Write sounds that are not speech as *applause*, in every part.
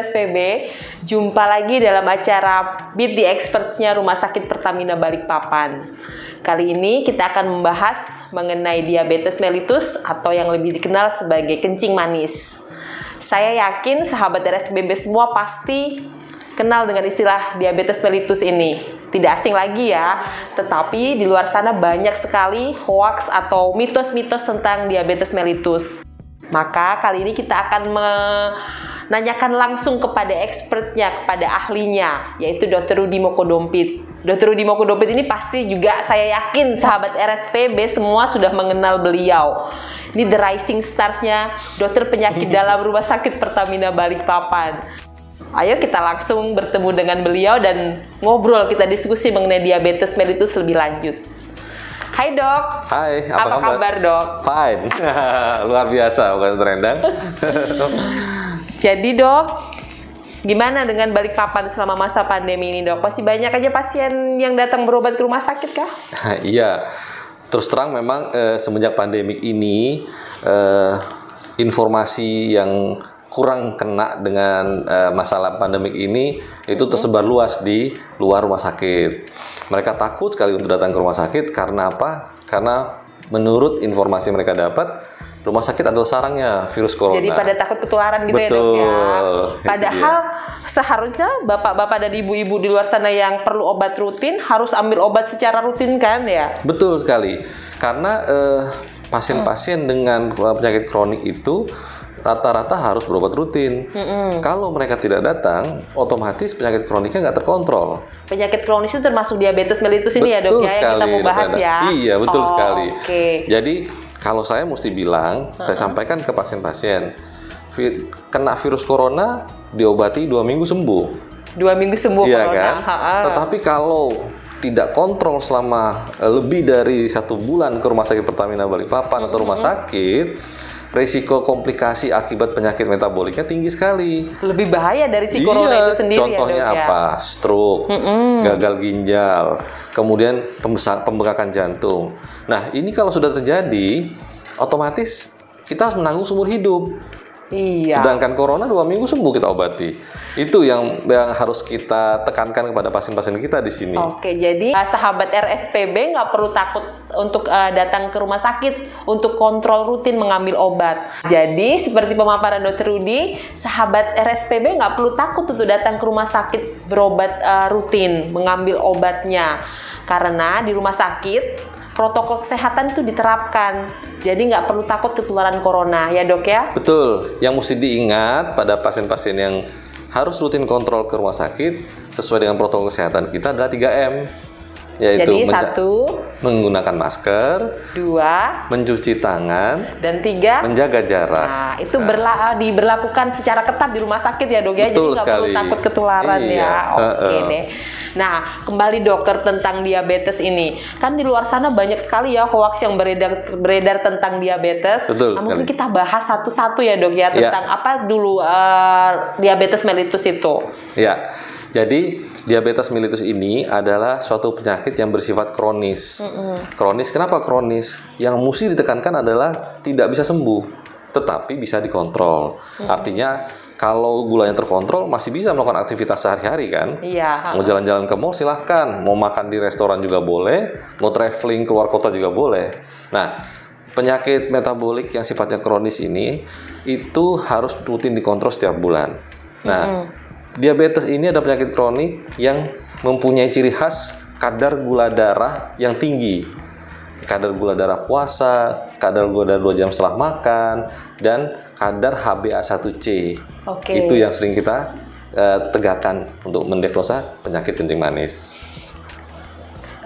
RSPB, jumpa lagi dalam acara Beat the Experts-nya Rumah Sakit Pertamina Balikpapan. Kali ini kita akan membahas mengenai diabetes mellitus atau yang lebih dikenal sebagai kencing manis. Saya yakin sahabat RSPB semua pasti kenal dengan istilah diabetes mellitus ini. Tidak asing lagi ya, tetapi di luar sana banyak sekali hoax atau mitos-mitos tentang diabetes mellitus. Maka kali ini kita akan menanyakan langsung kepada expertnya, kepada ahlinya, yaitu Dr. Rudi Mokodompit. Dr. Rudi Mokodompit ini pasti juga saya yakin sahabat RSPB semua sudah mengenal beliau. Ini the rising starsnya dokter penyakit *laughs* dalam Rumah Sakit Pertamina Balikpapan. Ayo kita langsung bertemu dengan beliau dan ngobrol, kita diskusi mengenai diabetes mellitus lebih lanjut. Hai dok. Hai, apa, apa kabar? kabar dok? Fine, *laughs* luar biasa bukan terendang. *laughs* Jadi dok, gimana dengan balik papan selama masa pandemi ini dok? Masih banyak aja pasien yang datang berobat ke rumah sakit kah? iya, terus terang memang eh, semenjak pandemik ini eh, informasi yang kurang kena dengan eh, masalah pandemik ini itu tersebar luas di luar rumah sakit mereka takut sekali untuk datang ke rumah sakit karena apa? Karena menurut informasi mereka dapat rumah sakit adalah sarangnya virus corona. Jadi pada takut ketularan gitu Betul, ya dok ya. Padahal seharusnya bapak-bapak dan ibu-ibu di luar sana yang perlu obat rutin harus ambil obat secara rutin kan ya? Betul sekali. Karena eh, pasien-pasien hmm. dengan penyakit kronik itu rata-rata harus berobat rutin. Mm-hmm. Kalau mereka tidak datang, otomatis penyakit kroniknya nggak terkontrol. Penyakit kronis itu termasuk diabetes mellitus ini ya dok ya yang kita mau bahas ya. Iya betul oh, sekali. Okay. Jadi kalau saya mesti bilang, uh-huh. saya sampaikan ke pasien-pasien, kena virus corona diobati dua minggu sembuh. Dua minggu sembuh iya corona. kan? Tetapi kalau tidak kontrol selama eh, lebih dari satu bulan ke rumah sakit Pertamina Balikpapan mm-hmm. atau rumah sakit resiko komplikasi akibat penyakit metaboliknya tinggi sekali. Lebih bahaya dari si corona iya, itu sendiri ya, contohnya ya, apa? Stroke, mm -mm. gagal ginjal, kemudian pembengkakan jantung. Nah, ini kalau sudah terjadi, otomatis kita harus menanggung seumur hidup. Iya. Sedangkan corona dua minggu sembuh kita obati. Itu yang yang harus kita tekankan kepada pasien-pasien kita di sini. Oke, jadi uh, sahabat RSPB nggak perlu takut untuk uh, datang ke rumah sakit untuk kontrol rutin mengambil obat. Jadi seperti pemaparan Dokter Rudi, sahabat RSPB nggak perlu takut untuk datang ke rumah sakit berobat uh, rutin mengambil obatnya karena di rumah sakit protokol kesehatan itu diterapkan. Jadi nggak perlu takut ketularan corona ya dok ya? Betul. Yang mesti diingat pada pasien-pasien yang harus rutin kontrol ke rumah sakit sesuai dengan protokol kesehatan kita adalah 3M yaitu Jadi satu menggunakan masker, dua mencuci tangan, dan tiga menjaga jarak. Nah itu nah. Berla diberlakukan secara ketat di rumah sakit ya dok ya, Betul jadi nggak perlu takut ketularan iya. ya. Oke okay, uh -uh. deh. Nah kembali dokter tentang diabetes ini, kan di luar sana banyak sekali ya hoax yang beredar beredar tentang diabetes. Betul. Nah, mungkin kita bahas satu-satu ya dok ya iya. tentang ya. apa dulu uh, diabetes mellitus itu. Ya. Jadi diabetes mellitus ini adalah suatu penyakit yang bersifat kronis. Mm -hmm. Kronis kenapa kronis? Yang mesti ditekankan adalah tidak bisa sembuh, tetapi bisa dikontrol. Mm -hmm. Artinya kalau gulanya terkontrol masih bisa melakukan aktivitas sehari-hari kan? Iya. Mau jalan-jalan ke mall silahkan, mau makan di restoran juga boleh, mau traveling keluar kota juga boleh. Nah, penyakit metabolik yang sifatnya kronis ini itu harus rutin dikontrol setiap bulan. Nah, mm -hmm Diabetes ini adalah penyakit kronik yang mempunyai ciri khas kadar gula darah yang tinggi. Kadar gula darah puasa, kadar gula darah 2 jam setelah makan, dan kadar HbA1c. Okay. Itu yang sering kita uh, tegakkan untuk mendiagnosa penyakit kencing manis.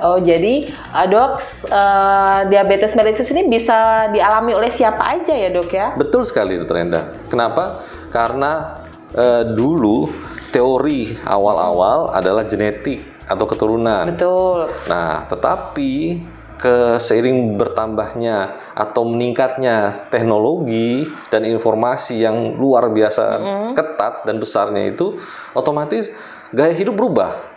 Oh jadi uh, dok uh, diabetes mellitus ini bisa dialami oleh siapa aja ya dok ya? Betul sekali dokter Enda. Kenapa? Karena uh, dulu teori awal-awal adalah genetik atau keturunan. Betul. Nah, tetapi ke seiring bertambahnya atau meningkatnya teknologi dan informasi yang luar biasa mm -hmm. ketat dan besarnya itu otomatis gaya hidup berubah.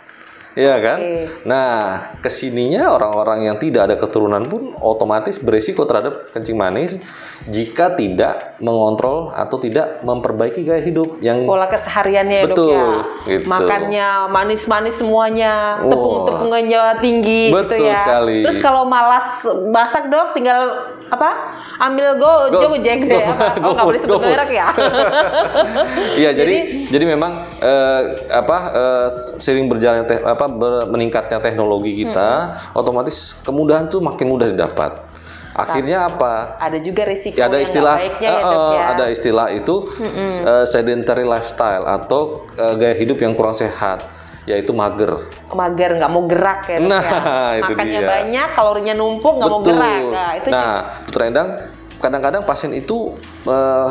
Iya kan? Nah, ke sininya orang-orang yang tidak ada keturunan pun otomatis berisiko terhadap kencing manis jika tidak mengontrol atau tidak memperbaiki gaya hidup yang Pola kesehariannya ya Betul, ya. gitu. Makannya manis-manis semuanya, tepung-tepungannya tinggi gitu Betul ya. sekali. Terus kalau malas masak dok, tinggal apa? Ambil go, Go- Gojek deh. go- Apa? Oh nggak boleh sebut merek ya. *laughs* Iya, jadi jadi memang eh, apa eh, sering berjalannya teh, apa ber- meningkatnya teknologi kita, otomatis kemudahan tuh makin mudah didapat. Akhirnya apa? Ada juga risiko Ya, ada yang istilah nggak baiknya ya dok eh, ya. ada istilah itu eh, sedentary lifestyle atau eh, gaya hidup yang kurang sehat, yaitu mager. mager nggak mau gerak ya dok Nah, ya. *laughs* itu Makannya dia. banyak, kalorinya numpuk nggak mau gerak. Nah, itu nah, Dokter Endang, kadang-kadang pasien itu eh,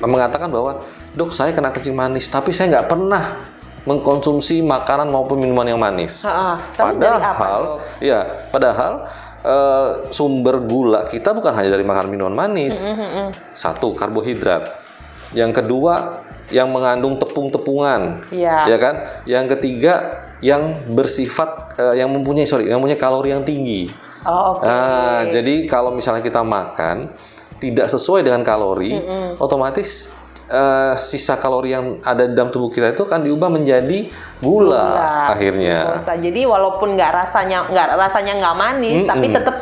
mengatakan bahwa dok saya kena kencing manis, tapi saya nggak pernah mengkonsumsi makanan maupun minuman yang manis. Heeh. Tapi dari apa, Padahal, ya, padahal eh, sumber gula kita bukan hanya dari makanan minuman manis. Satu, karbohidrat. Yang kedua, yang mengandung tepung-tepungan. Iya. Ya kan? Yang ketiga, yang bersifat eh, yang mempunyai sorry, yang mempunyai kalori yang tinggi. Oh, oke. Ah, jadi kalau misalnya kita makan tidak sesuai dengan kalori, otomatis eh, sisa kalori yang ada di dalam tubuh kita itu akan diubah menjadi gula, Gula. akhirnya. Jadi walaupun nggak rasanya nggak rasanya nggak manis, tapi tetap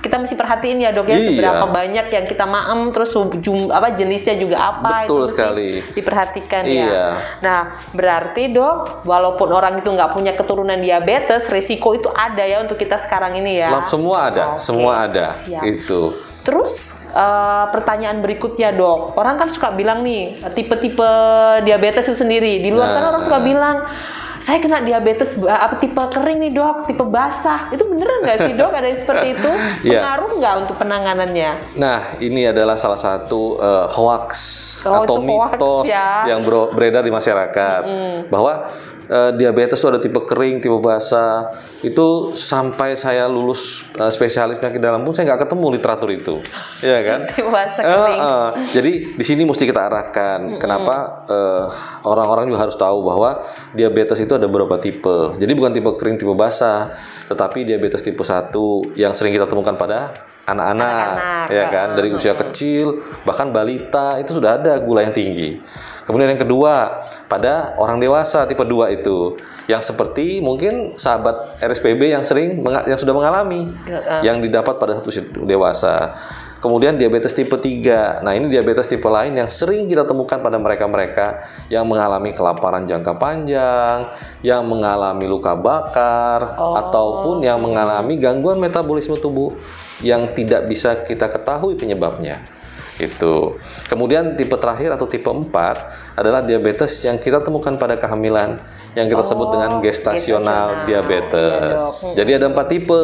kita mesti perhatiin ya dok ya Iya. seberapa banyak yang kita maem terus jum, apa jenisnya juga apa Betul mesti sekali. diperhatikan Iya. ya. Nah berarti dok walaupun orang itu nggak punya keturunan diabetes, risiko itu ada ya untuk kita sekarang ini ya. Semua ada, Oke, semua ada. siap. Itu. Terus eh, pertanyaan berikutnya dok, orang kan suka bilang nih tipe-tipe diabetes itu sendiri. Di luar Nah. sana orang suka bilang saya kena diabetes apa tipe kering nih dok, tipe basah. Itu beneran nggak sih dok ada yang seperti itu? *laughs* Iya. Pengaruh nggak untuk penanganannya? Nah, ini adalah salah satu eh, hoax Oh, atau itu hoax mitos ya. yang beredar di masyarakat bahwa eh, diabetes itu ada tipe kering, tipe basah. Itu sampai saya lulus eh, spesialis penyakit dalam pun saya nggak ketemu literatur itu, ya kan? Tipe *laughs* basah Eh, kering. eh. Jadi di sini mesti kita arahkan. Kenapa eh, orang-orang juga harus tahu bahwa diabetes itu ada beberapa tipe. Jadi bukan tipe kering, tipe basah, tetapi diabetes tipe 1 yang sering kita temukan pada Anak-anak, ya kan? Dari usia kecil bahkan balita itu sudah ada gula yang tinggi. Kemudian yang kedua, pada orang dewasa tipe 2 itu yang seperti mungkin sahabat RSPB yang sering yang sudah mengalami Heeh. yang didapat pada satu dewasa. Kemudian diabetes tipe 3. Nah, ini diabetes tipe lain yang sering kita temukan pada mereka-mereka yang mengalami kelaparan jangka panjang, yang mengalami luka bakar, ataupun yang mengalami gangguan metabolisme tubuh yang tidak bisa kita ketahui penyebabnya. Itu. Kemudian tipe terakhir atau tipe 4 adalah diabetes yang kita temukan pada kehamilan yang kita sebut dengan gestasional. gestasional diabetes. Dok. Jadi ada empat tipe.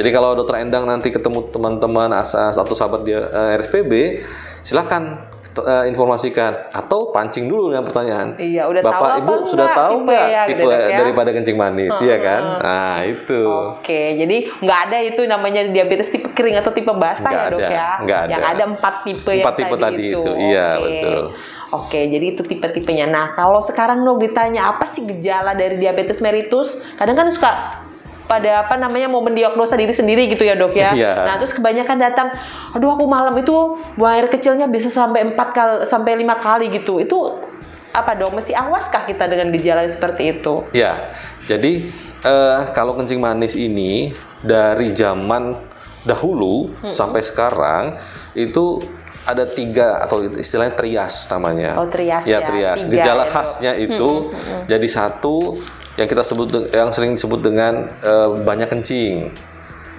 Jadi kalau dokter Endang nanti ketemu teman-teman asas atau sahabat dia eh, RSPB, silakan eh, informasikan atau pancing dulu dengan pertanyaan. Iya, udah Bapak tahu apa Ibu sudah enggak tahu tipe nggak ya, tipe gitu, Dok, ya? daripada kencing manis, iya kan? Nah itu. Oke, jadi nggak ada itu namanya diabetes tipe kering atau tipe basah Nggak ya dok ada, ya? nggak Yang ada. ada empat tipe yang Empat tipe tadi itu, iya, Oke. betul. Oke, jadi itu tipe-tipenya. Nah, kalau sekarang dok ditanya apa sih gejala dari diabetes mellitus? Kadang kan suka pada apa namanya mau mendiagnosa diri sendiri gitu ya dok ya. Iya. Nah terus kebanyakan datang, aduh aku malam itu buang air kecilnya bisa sampai empat kali sampai lima kali gitu. Itu apa dok? Mesti awaskah kita dengan gejala seperti itu? Ya, jadi eh, kalau kencing manis ini dari zaman dahulu sampai sekarang itu ada tiga atau istilahnya trias namanya. Oh, trias ya. ya. trias. Tiga Gejala ya, khasnya itu jadi satu yang kita sebut yang sering disebut dengan eh, banyak kencing.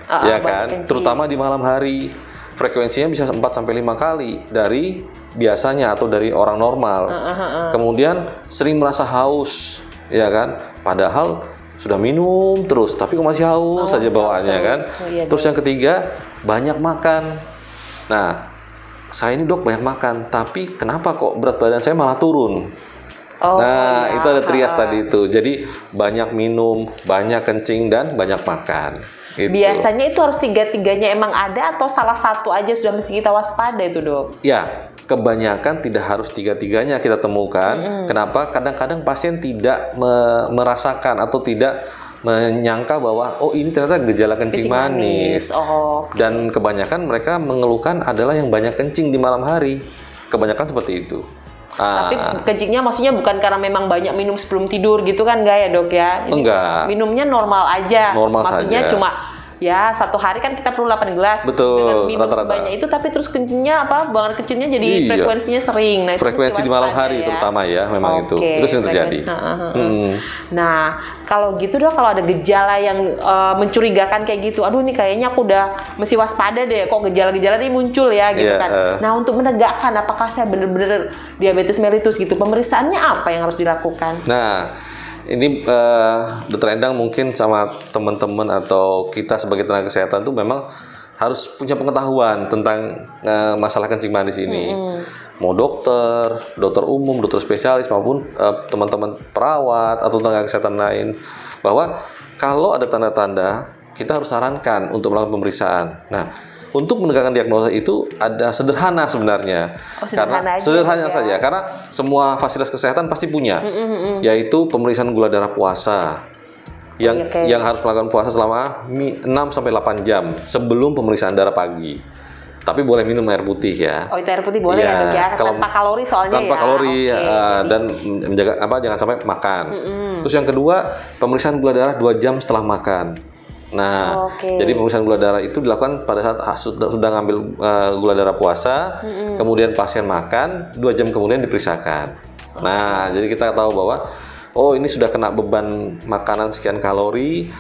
Ah, ya banyak kan? kencing. Terutama di malam hari. Frekuensinya bisa 4 sampai 5 kali dari biasanya atau dari orang normal. Ah, Kemudian sering merasa haus, ya kan? Padahal sudah minum terus, tapi kok masih haus saja bawaannya terus. kan. Oh, iya, terus yang ketiga, banyak makan. Nah, saya ini dok banyak makan, tapi kenapa kok berat badan saya malah turun? Oh, nah, iya. itu ada trias tadi itu. Jadi banyak minum, banyak kencing dan banyak makan. Itu. Biasanya itu harus tiga-tiganya emang ada atau salah satu aja sudah mesti kita waspada itu dok? Ya, kebanyakan tidak harus tiga-tiganya kita temukan. Kenapa? Kadang-kadang pasien tidak me- merasakan atau tidak menyangka bahwa oh ini ternyata gejala kencing, Kencing manis. Oh. Dan kebanyakan mereka mengeluhkan adalah yang banyak kencing di malam hari. Kebanyakan seperti itu. Ah, Tapi kencingnya maksudnya bukan karena memang banyak minum sebelum tidur gitu kan enggak ya dok ya? Jadi Enggak. Minumnya normal aja. Normal maksudnya saja. cuma ya satu hari kan kita perlu 8 gelas. Betul, minum rata-rata. sebanyak itu tapi terus kencingnya apa? Buangan kecilnya jadi Iya. frekuensinya sering. Nah, frekuensi di malam hari ya. terutama ya memang itu. Oke, Itu sering terjadi. frekuensi. Ha, ha, ha. Hmm. Nah, kalau gitu dok, kalau ada gejala yang eh, mencurigakan kayak gitu, aduh ini kayaknya aku udah mesti waspada deh. Kok gejala-gejala ini muncul ya gitu Iya, kan. eh. Nah, untuk menegakkan apakah saya bener-bener diabetes mellitus gitu, pemeriksaannya apa yang harus dilakukan? Nah, ini eh, Dokter Endang mungkin sama teman-teman atau kita sebagai tenaga kesehatan tuh memang harus punya pengetahuan tentang eh, masalah kencing manis ini. Mau dokter, dokter umum, dokter spesialis maupun eh, teman-teman perawat atau tenaga kesehatan lain bahwa kalau ada tanda-tanda kita harus sarankan untuk melakukan pemeriksaan. Nah, untuk menegakkan diagnosa itu ada sederhana sebenarnya. Oh, sederhana Karena aja sederhana ya. saja karena semua fasilitas kesehatan pasti punya, yaitu pemeriksaan gula darah puasa. Yang Oke. yang harus melakukan puasa selama mi- 6 sampai 8 jam sebelum pemeriksaan darah pagi. Tapi boleh minum air putih ya. Oh, itu air putih boleh Iya, ya dok ya? kalau- Tanpa kalori soalnya tanpa ya? kalori Oke. uh, dan menjaga apa jangan sampai makan. Terus yang kedua pemeriksaan gula darah 2 jam setelah makan. Nah, Oke. jadi pemeriksaan gula darah itu dilakukan pada saat ah, sudah sudah ngambil uh, gula darah puasa, kemudian pasien makan, dua jam kemudian diperiksakan. Nah, jadi kita tahu bahwa oh ini sudah kena beban makanan sekian kalori,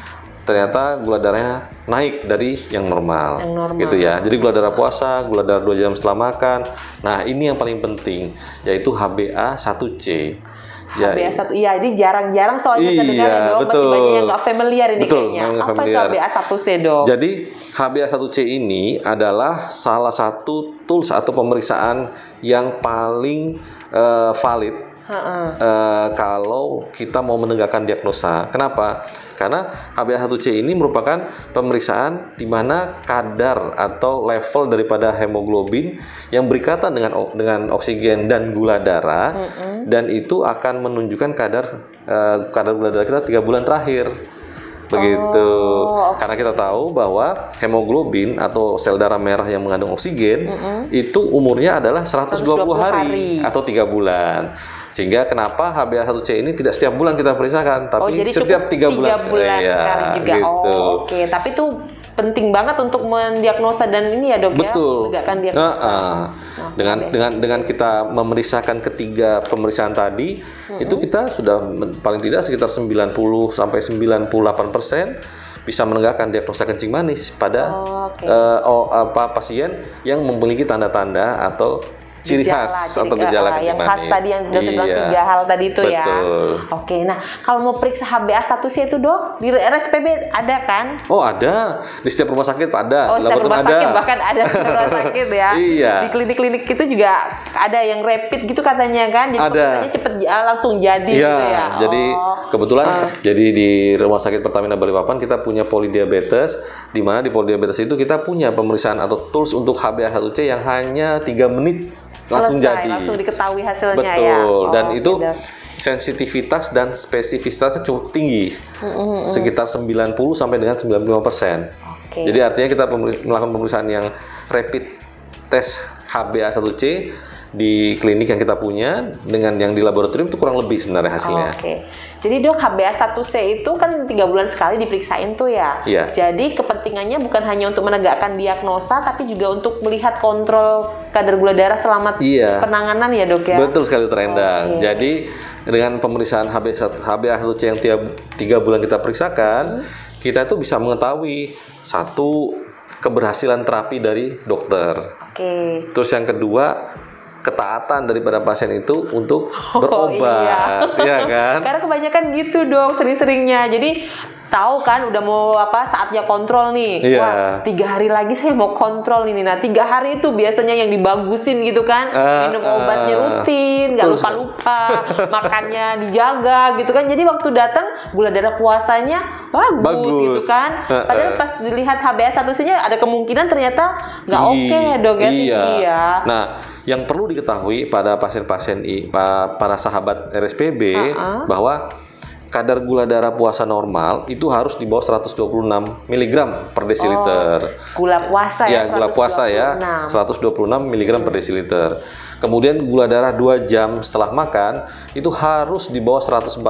ternyata gula darahnya naik dari yang normal, Yang normal. gitu ya. Jadi gula darah puasa, gula darah 2 jam setelah makan. Nah, ini yang paling penting yaitu HbA1c. Ya, HbA1 iya ini jarang-jarang soalnya Iya, terdengar ya dok masih betul. banyak yang nggak familiar ini Betul, kayaknya apa itu familiar. HbA1c dok Jadi HbA1c ini adalah salah satu tools atau pemeriksaan yang paling eh, valid eh, kalau kita mau menegakkan diagnosa. Kenapa? Karena HbA1c ini merupakan pemeriksaan di mana kadar atau level daripada hemoglobin yang berikatan dengan dengan oksigen dan gula darah dan itu akan menunjukkan kadar eh, kadar gula darah kita tiga bulan terakhir begitu karena kita tahu bahwa hemoglobin atau sel darah merah yang mengandung oksigen itu umurnya adalah 120, 120 hari, hari. atau tiga bulan sehingga kenapa HbA1c ini tidak setiap bulan kita periksakan tapi oh jadi setiap tiga bulan, bulan Iya, sekali juga gitu. oh oke tapi itu penting banget untuk mendiagnosa dan ini ya dok Betul. ya menegakkan Nah, diagnosa ah. dengan dengan dengan kita memeriksakan ketiga pemeriksaan tadi, itu kita sudah paling tidak sekitar 90 sampai 98 persen bisa menegakkan diagnosa kencing manis pada Oh, oke. eh, oh, apa pasien yang memiliki tanda-tanda atau ciri Gejala, khas ciri- atau eh, gejala kencing yang khas manis. tadi yang dokter bilang Iya. tiga hal tadi itu ya Betul. oke nah kalau mau periksa HbA1c itu dok di RSPB ada kan Oh ada di setiap rumah sakit ada, Oh, setiap rumah ada. sakit bahkan ada di rumah *laughs* sakit ya. Iya. Di klinik-klinik itu juga ada yang rapid gitu katanya kan. Jadi Ada. cepet langsung jadi Iya, gitu ya. jadi Oh. kebetulan jadi di Rumah Sakit Pertamina Balikpapan kita punya polidiabetes di mana di polidiabetes itu kita punya pemeriksaan atau tools untuk HbA1c yang hanya tiga menit langsung Selesai, jadi. langsung diketahui hasilnya Betul. ya. Oh, Dan itu Dok. sensitivitas dan spesificitasnya cukup tinggi. Sekitar 90 sampai dengan 95 persen. Oke. Jadi artinya kita melakukan pemeriksaan yang rapid test HbA1c di klinik yang kita punya dengan yang di laboratorium itu kurang lebih sebenarnya hasilnya. Oke. Jadi dok HbA1c itu kan tiga bulan sekali diperiksain tuh ya. Iya. Jadi kepentingannya bukan hanya untuk menegakkan diagnosa, tapi juga untuk melihat kontrol kadar gula darah selama Iya. penanganan ya dok ya. Betul sekali terendang. Jadi dengan pemeriksaan HbA1 HbA1c yang tiap tiga bulan kita periksakan, kita itu bisa mengetahui satu keberhasilan terapi dari dokter. Oke. Terus yang kedua ketaatan daripada pasien itu untuk *laughs* Oh, berobat, iya. ya kan? Karena kebanyakan gitu dong sering-seringnya. Jadi tahu kan udah mau apa saatnya kontrol nih. Iya. Wah tiga hari lagi saya mau kontrol ini. Nah tiga hari itu biasanya yang dibagusin gitu kan. Ah, Minum ah. obatnya rutin, nggak Betul lupa-lupa, makannya dijaga gitu kan. Jadi waktu datang gula darah puasanya bagus, Bagus. gitu kan. Ah, Padahal ah. pas dilihat HbA1c-nya ada kemungkinan ternyata nggak oke ya dok ya. Iya. tinggi ya. Nah, yang perlu diketahui pada pasien-pasien para sahabat RSPB Uh-uh. bahwa kadar gula darah puasa normal itu harus di bawah 126 mg per desiliter. Gula puasa Ya, ya. gula puasa ya 126 mg per desiliter. Kemudian gula darah 2 jam setelah makan itu harus di bawah 140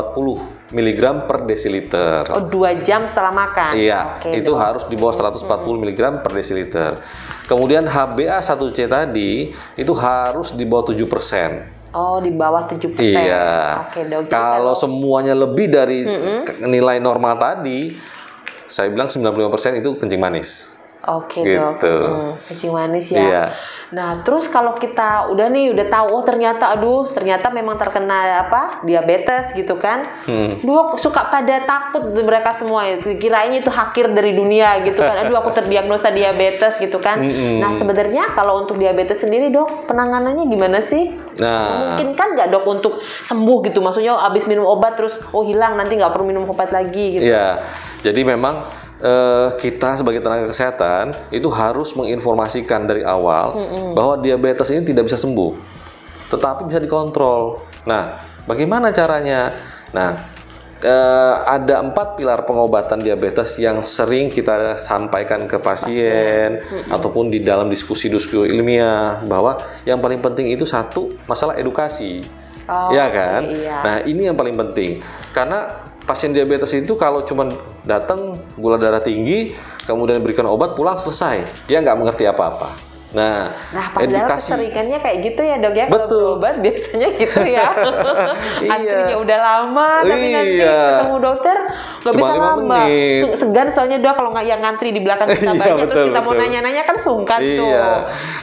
mg per desiliter. Oh, dua jam setelah makan. Iya, Oke, itu dok. harus di bawah 140 mg per desiliter. Kemudian HbA1c tadi itu harus di bawah 7%. Oh, di bawah 7%. Iya. Oke, dok. Jadi Kalau semuanya lebih dari ke- nilai normal tadi, saya bilang 95% itu kencing manis. Oke Gitu. dok, Hmm, kencing manis ya. Iya. Nah terus kalau kita udah nih udah tahu oh ternyata aduh ternyata memang terkena apa diabetes gitu kan, Hmm. dok suka pada takut mereka semua itu kirain itu hakir dari dunia gitu kan, aduh aku terdiagnosa diabetes gitu kan. Nah sebenarnya kalau untuk diabetes sendiri dok penanganannya gimana sih? Nah, Mungkin kan nggak dok untuk sembuh gitu, maksudnya abis minum obat terus oh hilang nanti nggak perlu minum obat lagi gitu. Iya, jadi memang eh, kita sebagai tenaga kesehatan itu harus menginformasikan dari awal bahwa diabetes ini tidak bisa sembuh, tetapi bisa dikontrol. Nah, bagaimana caranya? Nah, eh, ada empat pilar pengobatan diabetes yang sering kita sampaikan ke pasien ataupun di dalam diskusi-diskusi ilmiah bahwa yang paling penting itu satu masalah edukasi. Oh, ya kan? iya. Nah, ini yang paling penting. Karena pasien diabetes itu kalau cuma datang gula darah tinggi, kemudian berikan obat pulang selesai. Dia nggak mengerti apa-apa. Nah, Nah, padahal edukasi keseringannya kayak gitu ya dok ya Betul. kalau berobat biasanya gitu ya. *laughs* Iya. Antrinya udah lama tapi nanti Iya. ketemu dokter nggak bisa lama. Segan soalnya dok kalau nggak yang ngantri di belakang kita *laughs* Iya, banyak terus betul, kita mau betul. nanya-nanya kan sungkan tuh. Iya,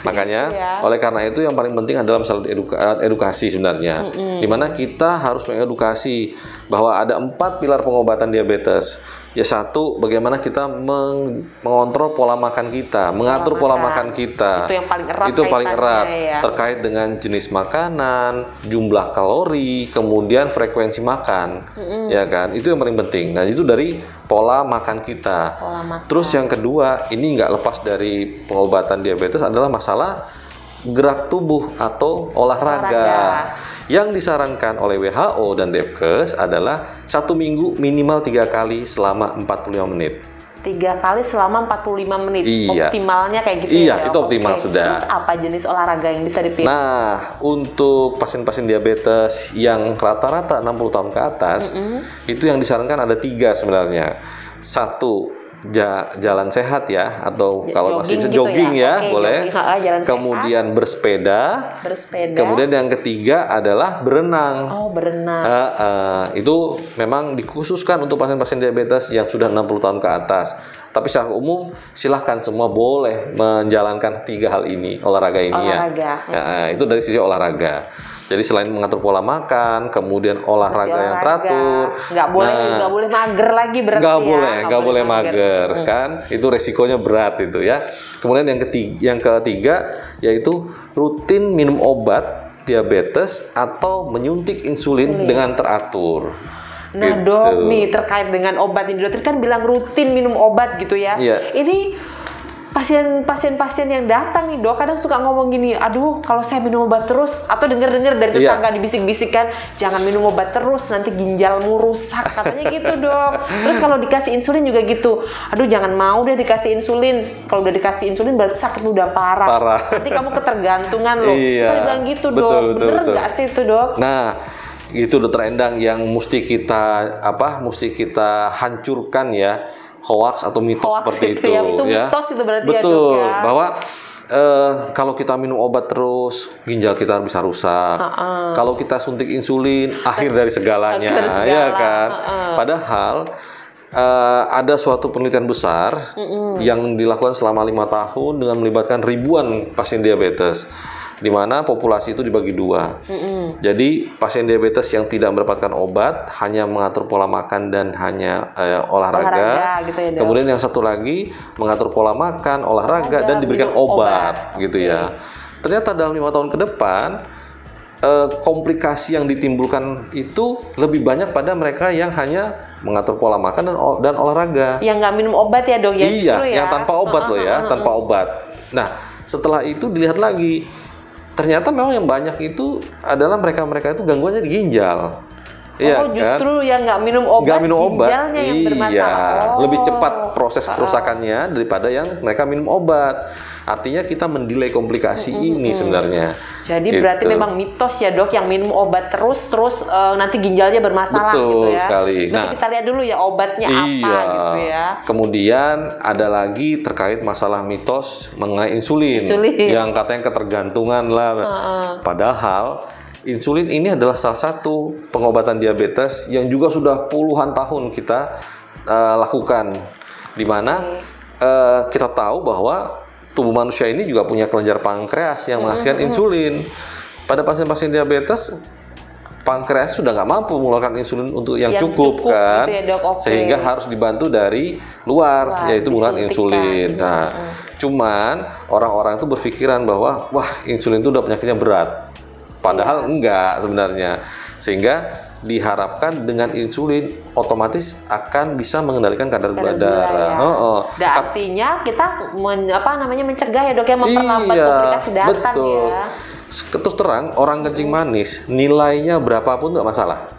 makanya ya. oleh karena itu yang paling penting adalah masalah eduka- edukasi sebenarnya, di mana kita harus mengedukasi bahwa ada empat pilar pengobatan diabetes. Ya satu, bagaimana kita meng- mengontrol pola makan kita, mengatur pola makan. makan kita. Itu yang paling erat Itu paling erat ya. terkait dengan jenis makanan, jumlah kalori, kemudian frekuensi makan, ya kan? Itu yang paling penting. Nah itu dari pola makan kita. Pola makan. Terus yang kedua, ini nggak lepas dari pengobatan diabetes adalah masalah gerak tubuh atau olahraga. Olahraga. Yang disarankan oleh WHO dan Depkes adalah satu minggu minimal tiga kali selama 45 menit. Tiga kali selama 45 menit. Iya. Optimalnya kayak gitu Iya, ya. itu optimal Oke. sudah. Terus apa jenis olahraga yang bisa dipilih? Nah, untuk pasien-pasien diabetes yang rata-rata 60 tahun ke atas, itu yang disarankan ada tiga sebenarnya. Satu, ja- jalan sehat ya, atau kalau masih bisa gitu jogging ya. ya, Oke, boleh. jogging, jalan sehat. Kemudian bersepeda. Bersepeda. Kemudian yang ketiga adalah berenang. oh berenang. Eh, eh, itu memang dikhususkan untuk pasien-pasien diabetes yang sudah 60 tahun ke atas. Tapi secara umum silahkan semua boleh menjalankan tiga hal ini olahraga ini Olahraga. ya. Ya, eh, itu dari sisi olahraga. Jadi selain mengatur pola makan, kemudian olahraga yang teratur. Nggak boleh Nah, nggak boleh mager lagi berarti nggak ya. boleh, nggak boleh mager, kan? Itu resikonya berat itu ya. Kemudian yang ketiga, yang ketiga yaitu rutin minum obat diabetes atau menyuntik insulin dengan teratur. Nah Gitu. dok nih terkait dengan obat ini dokter kan bilang rutin minum obat gitu ya. Iya. Ini pasien-pasien pasien yang datang nih dok kadang suka ngomong gini, aduh kalau saya minum obat terus atau denger-dengar dari Iya. tetangga dibisik-bisikan jangan minum obat terus nanti ginjalmu rusak katanya gitu dok. Terus kalau dikasih insulin juga gitu, aduh jangan mau deh dikasih insulin. Kalau udah dikasih insulin berarti sakit udah parah. Parah. Nanti kamu ketergantungan loh. Iya. Suka bilang gitu Betul, dok. betul, Bener betul. nggak sih itu dok? Nah, itu dokter Endang yang mesti kita apa? Mesti kita hancurkan ya hoax atau mitos Hoax seperti itu itu, ya, itu mitos itu berarti ya, Betul, Dok, ya. bahwa eh, kalau kita minum obat terus ginjal kita bisa rusak. Kalau kita suntik insulin akhir dari segalanya, Akhir segala, ya kan? Padahal eh, ada suatu penelitian besar yang dilakukan selama lima tahun dengan melibatkan ribuan pasien diabetes, di mana populasi itu dibagi dua. Jadi pasien diabetes yang tidak mendapatkan obat hanya mengatur pola makan dan hanya eh, olahraga. Olahraga gitu ya. Kemudian yang satu lagi mengatur pola makan, olahraga dan diberikan minum obat, gitu ya. Ternyata dalam lima tahun ke depan eh, komplikasi yang ditimbulkan itu lebih banyak pada mereka yang hanya mengatur pola makan dan ol- dan olahraga. Yang nggak minum obat ya dok ya? iya, justru ya? yang tanpa obat loh ya, tanpa obat. Nah, setelah itu dilihat lagi, ternyata memang yang banyak itu adalah mereka-mereka itu gangguannya di ginjal. Iya oh, justru yang nggak minum obat, nggak minum obat, ginjalnya yang iya, bermasalah. Oh. lebih cepat proses kerusakannya daripada yang mereka minum obat. Artinya kita mendelay komplikasi ini sebenarnya. Jadi berarti Gitu. memang mitos ya dok yang minum obat terus terus eh, nanti ginjalnya bermasalah Betul gitu ya. sekali. Nanti Nah, kita lihat dulu ya obatnya apa iya. gitu ya. Kemudian ada lagi terkait masalah mitos mengenai insulin, Insulin. yang katanya ketergantungan lah. Padahal insulin ini adalah salah satu pengobatan diabetes yang juga sudah puluhan tahun kita eh, lakukan, di mana eh, kita tahu bahwa tubuh manusia ini juga punya kelenjar pankreas yang menghasilkan insulin. Pada pasien-pasien diabetes pankreas sudah nggak mampu mengeluarkan insulin untuk yang, Yang cukup, cukup kan, gitu ya, Dok. Oke. sehingga harus dibantu dari luar, Luar, yaitu menggunakan insulin. Nah, cuman orang-orang itu berpikiran bahwa wah insulin itu udah penyakitnya berat, padahal enggak sebenarnya, sehingga diharapkan dengan insulin otomatis akan bisa mengendalikan kadar gula darah. ya. Heeh. Dan artinya kita men- apa namanya mencegah ya dok ya memperlambat Iya, komplikasi betul. ya. Terus terang, orang kencing manis nilainya berapapun nggak masalah.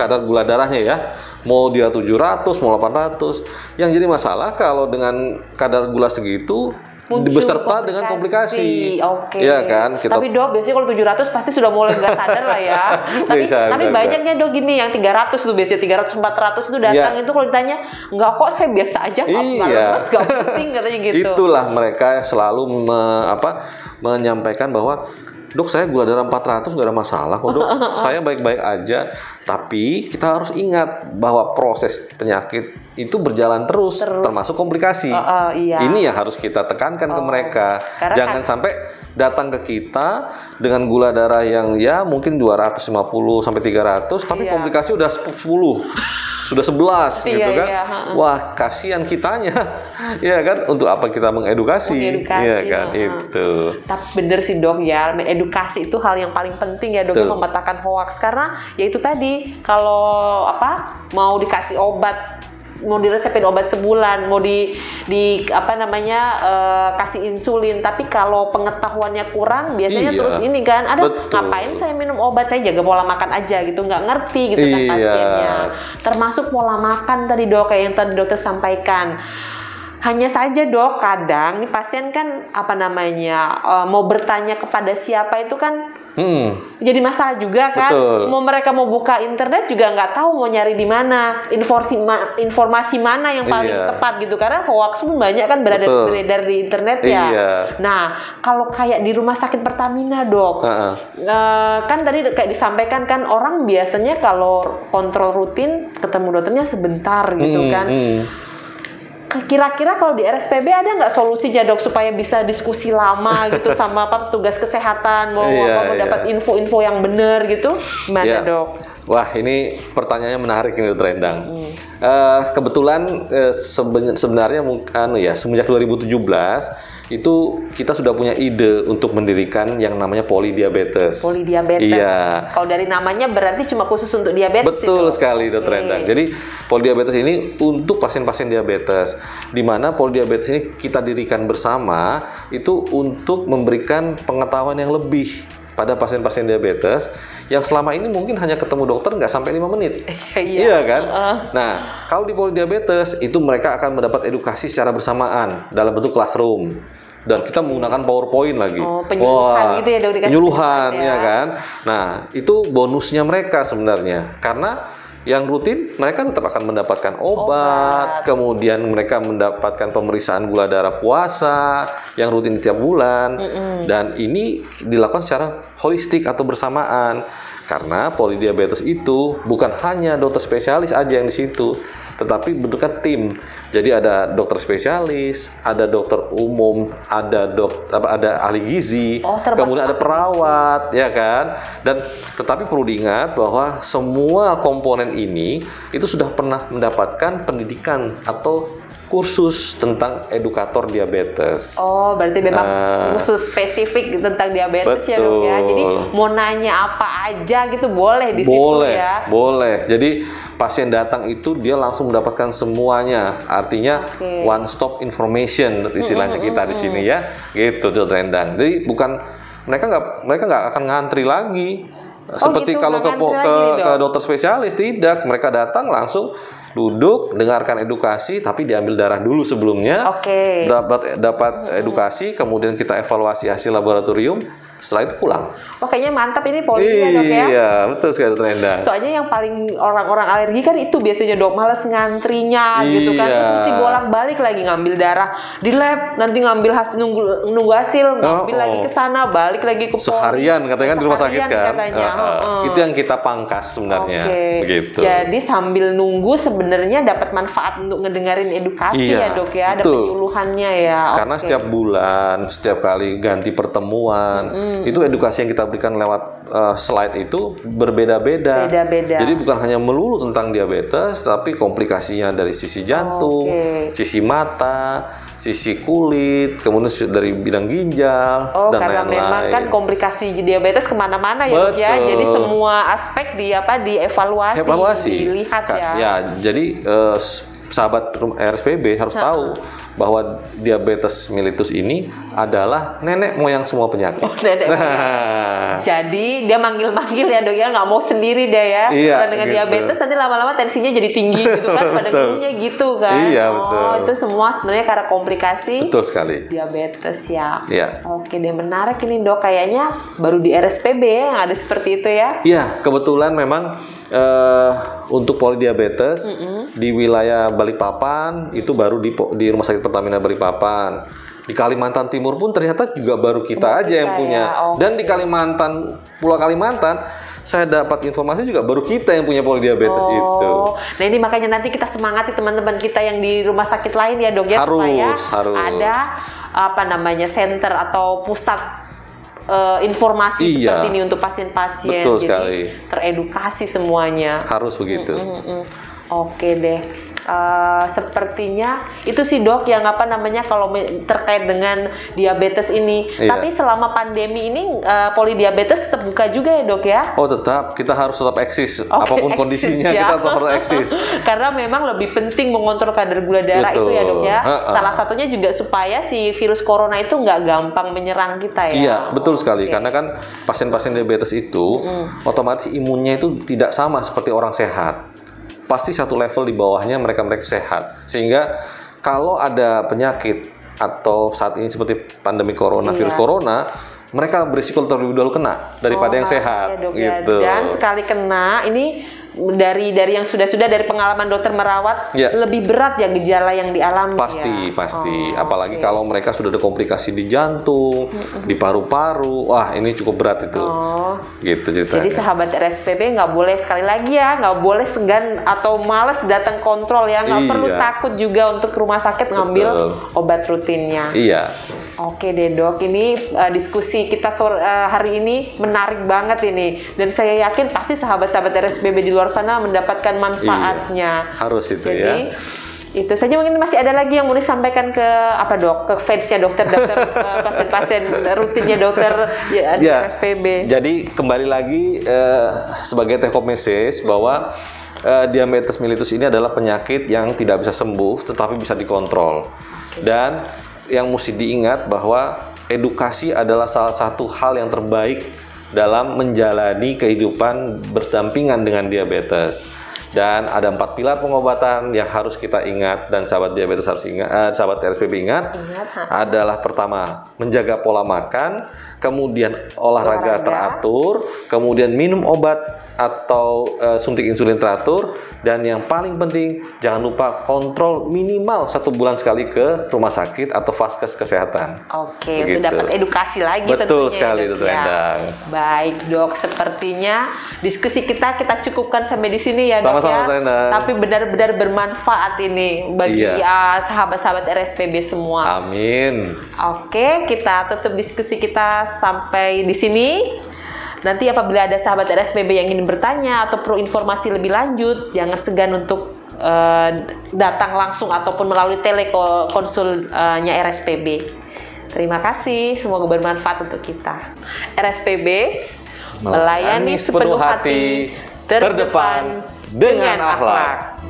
Kadar gula darahnya ya, mau dia 700, mau 800. Yang jadi masalah kalau dengan kadar gula segitu Muncul beserta dengan komplikasi. Oke. Iya kan? Kita Tapi dok biasanya kalau 700 pasti sudah mulai nggak sadar lah ya. *laughs* tapi Bisa, tapi bisa, banyaknya dok gini yang 300 tuh biasanya 300 400 itu datang Iya. itu kalau ditanya nggak kok saya biasa aja nggak nggak Iya. lemes nggak pusing katanya gitu. Itulah mereka selalu me- apa menyampaikan bahwa dok saya gula darah 400 nggak ada masalah kok dok. *laughs* Saya baik-baik aja tapi kita harus ingat bahwa proses penyakit itu berjalan terus, termasuk komplikasi. Oh, oh, iya. ini yang harus kita tekankan ke mereka. Karena jangan kan- sampai datang ke kita dengan gula darah yang ya mungkin 250 sampai 300 tapi Iya. komplikasi udah 10 sudah 11 Iya, gitu kan? iya, wah kasihan kitanya. *laughs* Ya kan? Untuk apa kita mengedukasi, Mengedukasi, ya kan? ha-ha. itu. Tapi bener sih dok ya, edukasi itu hal yang paling penting ya dok ya, Betul. memetakan hoax. Karena ya itu tadi kalau apa mau dikasih obat mau diresepin obat sebulan mau di di apa namanya eh, kasih insulin tapi kalau pengetahuannya kurang biasanya Iya. terus ini kan ada Betul. ngapain saya minum obat saya jaga pola makan aja gitu nggak ngerti gitu kan Iya. pasiennya termasuk pola makan tadi dok kayak yang tadi dokter sampaikan hanya saja dok kadang nih pasien kan apa namanya eh, mau bertanya kepada siapa itu kan hmm, jadi masalah juga kan Betul. mau mereka mau buka internet juga nggak tahu mau nyari di mana informasi ma- informasi mana yang paling Iya. tepat gitu karena hoax pun banyak kan berada Betul. beredar di internet ya Iya. nah kalau kayak di rumah sakit Pertamina dok Ha-ha. Eh, kan tadi kayak disampaikan kan orang biasanya kalau kontrol rutin ketemu dokternya sebentar gitu Hmm, kan hmm. Kira-kira kalau di RSPB ada nggak solusinya dok supaya bisa diskusi lama *laughs* gitu sama apa petugas kesehatan mau, apa, mau iya. dapat info-info yang benar gitu gimana Ya. dok? Wah ini pertanyaannya menarik ini Dokter Endang. Hmm. Eh, kebetulan eh, seben- sebenarnya anu ya semenjak 2017 itu kita sudah punya ide untuk mendirikan yang namanya polidiabetes. Polidiabetes. Iya. Kalau dari namanya berarti cuma khusus untuk diabetes Betul itu? sekali dokter Oke. Endang. Jadi polidiabetes ini untuk pasien-pasien diabetes, di mana polidiabetes ini kita dirikan bersama itu untuk memberikan pengetahuan yang lebih pada pasien-pasien diabetes yang selama ini mungkin hanya ketemu dokter nggak sampai lima menit. *laughs* Iya. kan? Nah, kalau di polidiabetes itu mereka akan mendapat edukasi secara bersamaan dalam bentuk classroom. Dan kita menggunakan PowerPoint lagi. Oh, penyuluhan gitu ya, dikasih Penyuluhan, ya. ya kan? Nah, itu bonusnya mereka sebenarnya. Karena yang rutin mereka tetap akan mendapatkan obat, kemudian mereka mendapatkan pemeriksaan gula darah puasa yang rutin tiap bulan, dan ini dilakukan secara holistik atau bersamaan. Karena polidiabetes itu bukan hanya dokter spesialis aja yang di situ, tetapi bentuknya tim. Jadi ada dokter spesialis, ada dokter umum, ada dok, apa, ada ahli gizi, Oh, kemudian ada perawat, ya kan? Dan tetapi perlu diingat bahwa semua komponen ini itu sudah pernah mendapatkan pendidikan atau kursus tentang edukator diabetes. Oh, berarti memang Nah. khusus spesifik tentang diabetes ya dok ya. Betul. Jadi mau nanya apa aja gitu boleh di situ boleh, ya. boleh. Jadi pasien datang itu dia langsung mendapatkan semuanya. Artinya Oke. one stop information istilahnya kita di sini ya. Gitu, Dokter Endang. Jadi bukan mereka nggak mereka nggak akan ngantri lagi. Seperti gitu, kalau ke, ke, ke Dok? dokter spesialis tidak, mereka datang langsung duduk, dengarkan edukasi, tapi diambil darah dulu sebelumnya, Oke. dapat dapat edukasi, kemudian kita evaluasi hasil laboratorium, setelah itu pulang. Wah kayaknya mantap ini poli ya dok ya. Iya, betul sekali dokter Endang. Soalnya yang paling orang-orang alergi kan itu biasanya dok males ngantrinya gitu kan Iya. terus mesti bolak-balik lagi ngambil darah di lab nanti ngambil hasil nunggu, nunggu hasil ngambil Oh, lagi oh. ke sana balik lagi ke poli. Seharian katanya kan di rumah sakit kan. katanya. Heeh. heeh. Itu yang kita pangkas sebenarnya. Oke. Begitu. Jadi sambil nunggu sebenarnya dapat manfaat untuk ngedengerin edukasi Iya, ya dok ya, ada penyuluhannya ya. Karena Oke. setiap bulan, setiap kali ganti pertemuan, itu edukasi yang kita berikan lewat uh, slide itu berbeda-beda. Beda-beda. Jadi bukan hanya melulu tentang diabetes, tapi komplikasinya dari sisi jantung, Oke. sisi mata, sisi kulit, kemudian dari bidang ginjal Oh, dan karena memang lain-lain. kan komplikasi diabetes ke mana-mana ya ya. Jadi semua aspek di apa dievaluasi, evaluasi. dilihat Ka- ya. jadi s- sahabat RSPB harus tahu bahwa diabetes mellitus ini adalah nenek moyang semua penyakit. Oh, nenek Nah, *laughs* Jadi dia manggil-manggil ya dok ya nggak mau sendiri deh ya. Iya, dengan gitu. diabetes nanti lama-lama tensinya jadi tinggi gitu kan *laughs* pada gurunya gitu kan. Iya, oh, betul. itu semua sebenarnya karena komplikasi betul sekali. diabetes ya. Iya. Oke deh menarik ini dok kayaknya baru di RSPB ya yang ada seperti itu ya. Iya, kebetulan memang eh, untuk polidiabetes di wilayah Balikpapan itu baru di di Rumah Sakit Pertamina Balikpapan. Di Kalimantan Timur pun ternyata juga baru kita Baru aja yang kita punya. ya, oke. Dan di Kalimantan Pulau Kalimantan saya dapat informasi juga baru kita yang punya polidiabetes itu. Oh, nah ini makanya nanti kita semangati teman-teman kita yang di rumah sakit lain ya dok ya Harus, supaya harus. ada apa namanya center atau pusat eh, informasi Iya. seperti ini untuk pasien-pasien. Betul Jadi sekali. teredukasi semuanya. Harus begitu. Mm-mm. Oke deh. Eh, sepertinya itu sih dok yang apa namanya kalau terkait dengan diabetes ini. Iya. Tapi selama pandemi ini eh, polidiabetes tetap buka juga ya dok ya? Oh tetap kita harus tetap eksis Oke, apa pun eksis kondisinya ya. kita tetap harus eksis. *laughs* Karena memang lebih penting mengontrol kadar gula darah Betul. itu ya dok ya. Ha-ha. Salah satunya juga supaya si virus corona itu nggak gampang menyerang kita ya. Iya, betul sekali. Oke. Karena kan pasien-pasien diabetes itu otomatis imunnya itu tidak sama seperti orang sehat. Pasti satu level di bawahnya mereka-mereka sehat. Sehingga kalau ada penyakit atau saat ini seperti pandemi corona, Iya. virus corona, mereka berisiko terlebih dahulu kena daripada Oh, yang sehat iya, dok, ya. gitu. Dan sekali kena ini dari dari yang sudah-sudah dari pengalaman dokter merawat Ya. lebih berat ya gejala yang dialami Pasti, ya. pasti. Oh, Apalagi oke. kalau mereka sudah ada komplikasi di jantung, di paru-paru. Wah, ini cukup berat itu. Oh. Gitu ceritanya. Jadi sahabat RSPB nggak boleh sekali lagi ya, nggak boleh segan atau males datang kontrol ya, nggak Iya. perlu takut juga untuk rumah sakit ngambil Betul. obat rutinnya. Iya. Oke deh dok, ini uh, diskusi kita sore, uh, hari ini menarik banget ini, dan saya yakin pasti sahabat-sahabat RSPB di luar sana mendapatkan manfaatnya. Iya, harus itu Jadi ya. itu saja mungkin masih ada lagi yang mau disampaikan ke apa dok, ke fansnya dokter, dokter uh, *laughs* pasien-pasien rutinnya dokter ya, di Ya, RSPB. Jadi kembali lagi eh, sebagai take home message bahwa eh, diabetes mellitus ini adalah penyakit yang tidak bisa sembuh tetapi bisa dikontrol. Dan yang mesti diingat bahwa edukasi adalah salah satu hal yang terbaik dalam menjalani kehidupan berdampingan dengan diabetes. Dan ada empat pilar pengobatan yang harus kita ingat dan sahabat diabetes harus ingat, eh, sahabat RSPB ingat, Ingat, adalah pertama menjaga pola makan, kemudian olahraga, Olahraga. teratur, kemudian minum obat atau eh, suntik insulin teratur, dan yang paling penting jangan lupa kontrol minimal satu bulan sekali ke rumah sakit atau vaskes kesehatan. Oke, Begitu. untuk dapat edukasi lagi Betul tentunya sekali, ya, Dok, Dr. ya. Endang. Baik dok, sepertinya diskusi kita kita cukupkan sampai di sini ya dok Sama-sama, ya. Endang. Tapi benar-benar bermanfaat ini bagi Iya. uh, sahabat-sahabat RSPB semua. Amin. Oke, kita tutup diskusi kita sampai di sini. Nanti apabila ada sahabat RSPB yang ingin bertanya atau perlu informasi lebih lanjut, jangan segan untuk eh, datang langsung ataupun melalui telekonsulnya RSPB. Terima kasih, semoga bermanfaat untuk kita. RSPB melayani sepenuh hati, terdepan dengan akhlak.